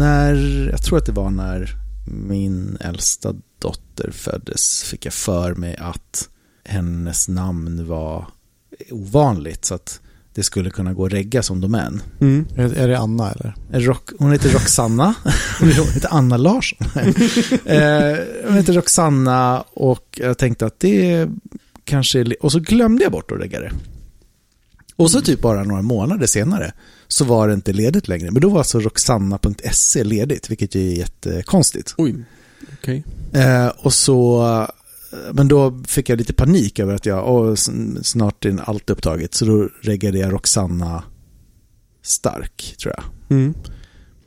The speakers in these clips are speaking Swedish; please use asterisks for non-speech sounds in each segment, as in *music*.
när, jag tror att det var när min äldsta dotter föddes fick jag för mig att hennes namn var ovanligt så att det skulle kunna gå att regga som domän. Mm. Är, är det Anna eller? Rock, hon heter Roxanna. *laughs* hon heter Anna Larsson. *laughs* eh, hon heter Roxanna och jag tänkte att det kanske... är- Och så glömde jag bort att regga det. Och så typ bara några månader senare så var det inte ledigt längre. Men då var alltså roxanna.se ledigt, vilket ju är jättekonstigt. Oj, okej. Eh, och så, men då fick jag lite panik över att jag, åh, snart är allt upptaget. Så då reggade jag Roxanna Stark, tror jag. Mm.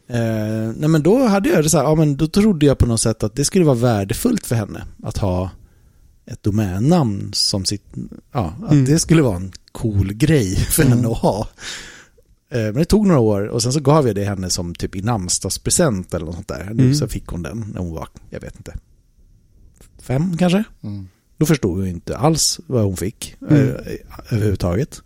Eh, nej men då hade jag det så här, ja men då trodde jag på något sätt att det skulle vara värdefullt för henne att ha ett domännamn som sitt, ja, att Mm. det skulle vara en cool grej för Mm. henne att ha. Eh, men det tog några år och sen så gav jag det henne som typ i namnsdagspresent eller något sånt där. Nu Mm. så fick hon den när hon var, jag vet inte, fem kanske? Mm. Då förstod hon inte alls vad hon fick Mm. eh, överhuvudtaget.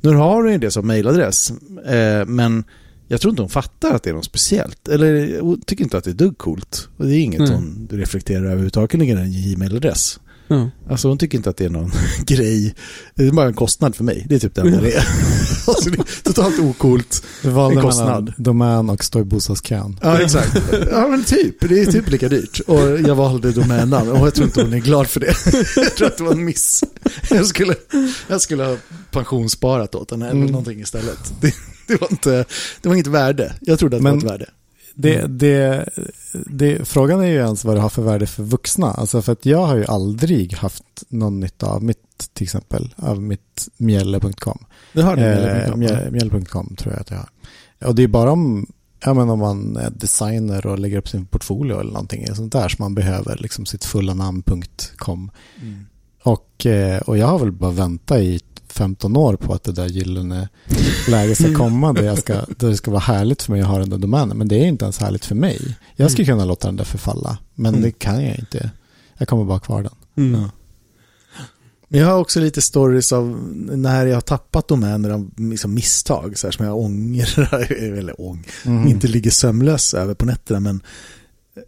Nu har hon ju det som mailadress, eh, men jag tror inte hon fattar att det är något speciellt. Eller hon tycker inte att det är dugg coolt. Och det är inget Nej. hon reflekterar överhuvudtaget, ligger en Gmail-adress. Ja. Alltså hon tycker inte att det är någon *laughs* grej. Det är bara en kostnad för mig. Det är typ det enda det är. *laughs* alltså, det är totalt ocoolt. Du valde En kostnad. domän och stå i bostadskön. Ja, exakt. Ja, men typ. Det är typ lika dyrt. Och jag valde domännamn och jag tror inte hon är glad för det. *laughs* Jag tror att det var en miss. Jag skulle, jag skulle ha pensionssparat åt henne eller Mm. någonting istället. Det, det, var inte, det var inget värde. Jag trodde att det Men- var ett värde. Det, Mm. det, det, frågan är ju ens vad det har för värde för vuxna. Alltså för att jag har ju aldrig haft någon nytta av mitt, till exempel, av mitt mjälle.com. Det har du Eh, mjäll- Mjäll.com tror jag att jag har. Och det är bara om, ja, men om man är designer och lägger upp sin portfolio eller någonting sånt där som man behöver liksom sitt fulla namn.com. mm. Och, eh, och jag har väl bara väntat i 15 år på att det där gyllene läget ska *laughs* komma där, jag ska, där det ska vara härligt för mig att ha den där domänen. Men det är inte ens härligt för mig. Jag skulle kunna låta den där förfalla, men Mm. det kan jag inte. Jag kommer bara kvar den. Mm. Men jag har också lite stories av när jag har tappat domäner av liksom misstag, så här, som jag ångrar, *laughs* eller ång, Mm. inte ligger sömnlös över på nätterna, men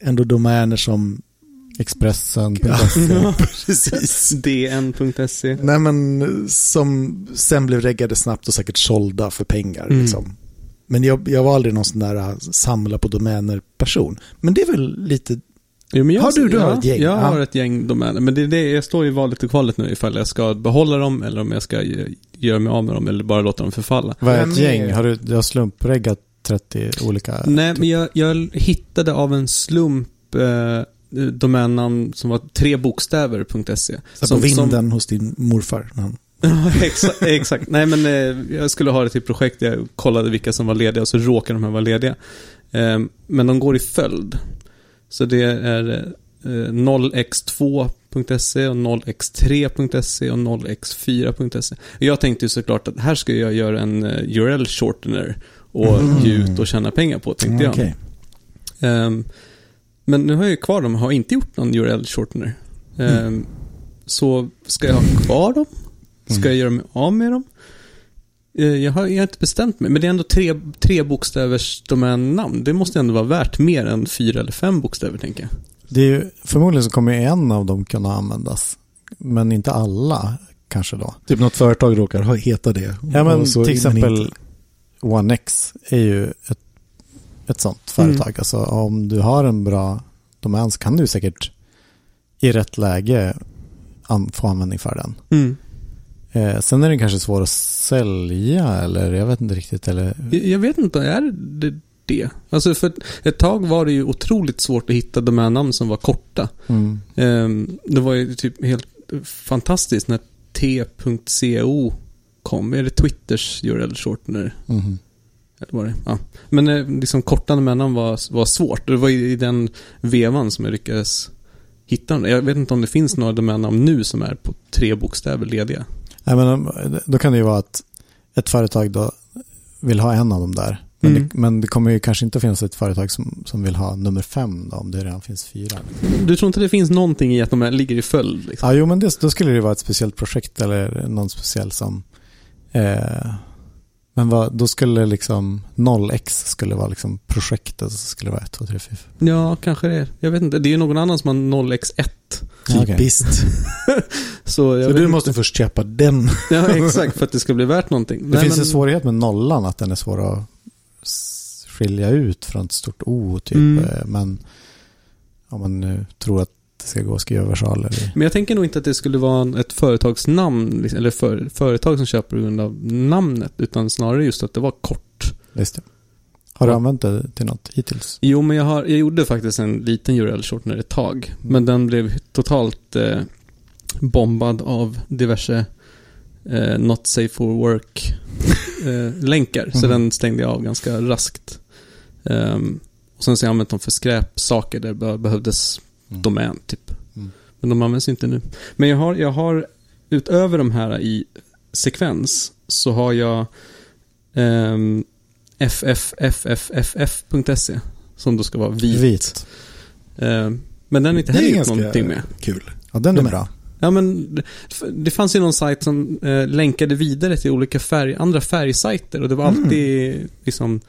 ändå domäner som, Expressen. Ja. *laughs* precis, DN.se. nej men som sen blev reggade snabbt och säkert sålda för pengar. Mm. Liksom. Men jag, jag var aldrig någon sån där äh, samla på domäner-person. Men det är väl lite, Jo, men jag, Har du- du har ja, ett gäng? Jag Ja. har ett gäng domäner. Men det är det, jag står i valet och kvalet nu ifall jag ska behålla dem eller om jag ska ge- göra mig av med dem eller bara låta dem förfalla. Vad är ett gäng? Har du, du har slumpreggat 30 olika? Nej, men jag, jag hittade av en slump eh, domännamn som var tre bokstäver.se. så Som- på som- vinden hos din morfar. han- *laughs* exakt, exakt. Nej, men eh, jag skulle ha det till projekt jag kollade vilka som var lediga och så råkade de här vara lediga. Eh, men de går i följd. Så det är eh, 0x2.se och 0x3.se och 0x4.se. Och Jag tänkte ju såklart att här ska jag göra en eh, URL shortener och Mm. ge ut och tjäna pengar på, tänkte jag. Okej. Ehm, men nu har jag ju kvar dem och har inte gjort någon URL shortener. Ehm, Så ska jag ha kvar dem? Ska Mm. jag göra mig av med dem? Eh, Jag har, jag har inte bestämt mig, men det är ändå tre, tre bokstävers domännamn. Det måste ändå vara värt mer än fyra eller fem bokstäver, tänker jag. Det är ju, förmodligen så kommer en av dem kunna användas. Men inte alla kanske då. Typ något företag råkar heta det. Ja men till exempel inte. OneX är ju ett, ett sånt företag. Alltså om du har en bra domän så kan du säkert i rätt läge an, få användning för den. Eh, sen är den kanske svår att sälja eller jag vet inte riktigt. Eller, Jag, jag vet inte, är det det? Alltså för ett tag var det ju otroligt svårt att hitta domännamn som var korta. mm, Ehm, det var ju typ helt fantastiskt när t.co kom. Är det Twitters URL shortener? mhm. Eller var det? Ja. Men eh, liksom korta domännamn var, var svårt. Det var i den vevan som jag lyckades hitta. Jag vet inte om det finns några domännamn nu som är på tre bokstäver lediga. Nej, men om- då kan det ju vara att ett företag då vill ha en av dem där. Men, Mm. det, men det kommer ju kanske inte finnas ett företag som, som vill ha nummer fem då, om det redan finns fyra. Du tror inte det finns någonting i att de här ligger i följd? Liksom? Ja, jo, men det, då skulle det vara ett speciellt projekt eller någon speciell som... Eh, Men vad, då skulle liksom 0x skulle vara liksom projektet och så skulle det vara 1, 2, 3, 4. Ja, kanske det är. Jag vet inte. Det är ju någon annan som har 0x1. Ja, okej. Typiskt. *laughs* Så, jag Så du inte. måste först köpa den. Ja, exakt. För att det ska bli värt någonting. Det Nej, finns men- en svårighet med nollan, att den är svår att skilja ut från ett stort O typ. Mm. Eh, Men om man nu tror att det ska gå att skriva versaler i. Men jag tänker nog inte att det skulle vara ett företagsnamn, liksom, eller för, företag som köper på grund av namnet, utan snarare just att det var kort. Just det. Har du Ja. använt det till något hittills? Jo, men jag, har, jag gjorde faktiskt en liten URL shortener ett tag, men den blev totalt eh, bombad av diverse eh, not safe for work *laughs* eh, länkar, så den stängde jag av ganska raskt. Ehm, och sen så har jag använt dem för skräpsaker där det behövdes Mm. domän, typ. Mm. Men de används inte nu. Men jag har, jag har utöver de här i sekvens så har jag ehm, ffffff.se som då ska vara vit. Vit. Ehm, men den är inte heller gjort någonting med. kul. Ja, den är bra. Ja, men det, fanns ju någon sajt som eh, länkade vidare till olika färg, andra färgsajter och det var Mm. alltid liksom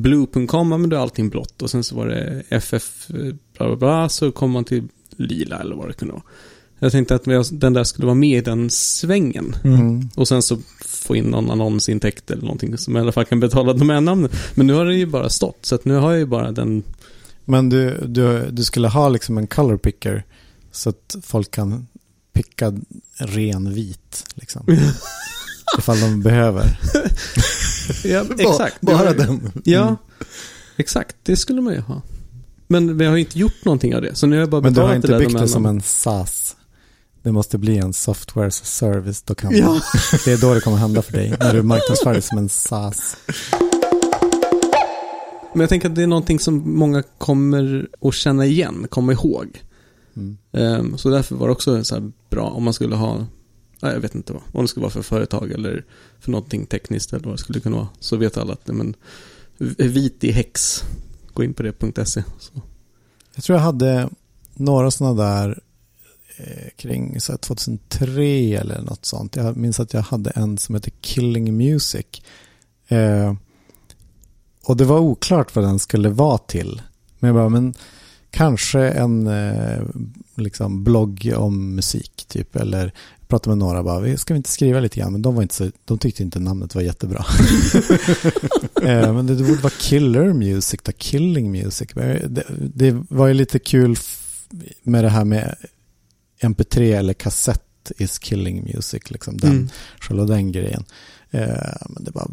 blue.com, är allting blått och sen så var det ff eh, bla bla bla så kom man till lila eller vad det kunde vara. Jag tänkte att den där skulle vara med i den svängen. Mm. Och sen så få in någon annonsintäkt eller någonting som i alla fall kan betala domännamnet. Men nu har det ju bara stått, så att nu har jag ju bara den... Men du, du, du skulle ha liksom en color picker så att folk kan picka ren vit. Liksom. *laughs* Ifall de behöver. *laughs* Ja, *laughs* exakt. Bara Det den. Ja, Mm. exakt. Det skulle man ju ha. Men vi har ju inte gjort någonting av det, så nu har jag bara Men du har det inte där byggt det som en SAS. Det måste bli en software as a service. Då kan Ja. *laughs* Det är då det kommer hända för dig. När du marknadsför det som en SAS. Men jag tänker att det är någonting som många kommer att känna igen, komma ihåg. Mm. Ehm, så därför var det också så bra om man skulle ha, nej, jag vet inte vad, om det skulle vara för företag eller för någonting tekniskt eller vad det skulle kunna vara. Så vet alla att, men, vit i häx, gå in på det.se. Så. Jag tror jag hade några sådana där eh, kring så här 2003 eller något sånt. Jag minns att jag hade en som hette Killing Music. Eh, och det var oklart vad den skulle vara till. Men jag bara, men kanske en eh, liksom blogg om musik typ. Eller pratade med några bara, "Vi- ska vi inte skriva lite grann? Men de, var inte så, de tyckte inte namnet var jättebra. *laughs* eh, men det, det borde vara Killer Music, då, Killing Music. Det, det var ju lite kul med det här med MP3 eller kassett is killing music. Liksom, den, Mm. Själva den grejen. Eh, men det var,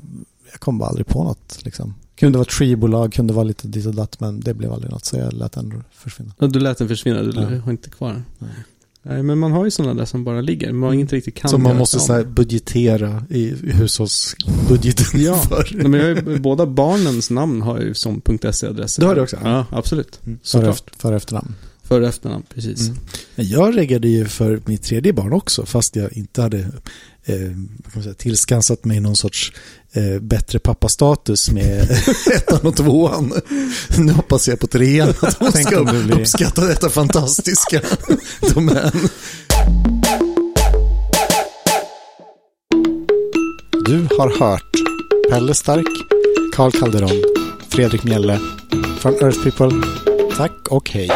jag kom bara aldrig på något. Liksom. Kunde vara tree-bolag, kunde vara lite dit och datt, men det blev aldrig något. Så jag lät den försvinna. Du lät den försvinna, du Ja. har inte kvar den. Nej. Men man har ju sådana där som bara ligger, man inte riktigt kan Som man måste så budgetera i i hushållsbudgeten Ja. *laughs* för. Nej, men jag har ju, båda barnens namn har ju som .se-adresser. Det har du också? Ja, absolut. Mm. För, efter, för efternamn. För och efternamn, precis. Mm. Jag reggade ju för mitt tredje barn också, fast jag inte hade eh, vad kan man säga, tillskansat mig någon sorts eh, bättre pappastatus med *laughs* ettan och tvåan. Nu hoppas jag på trean *laughs* att hon ska blir- uppskatta detta fantastiska *laughs* domän. Du har hört Pelle Stark, Carl Calderon, Fredrik Mjelle från Earth People. Tack och hej.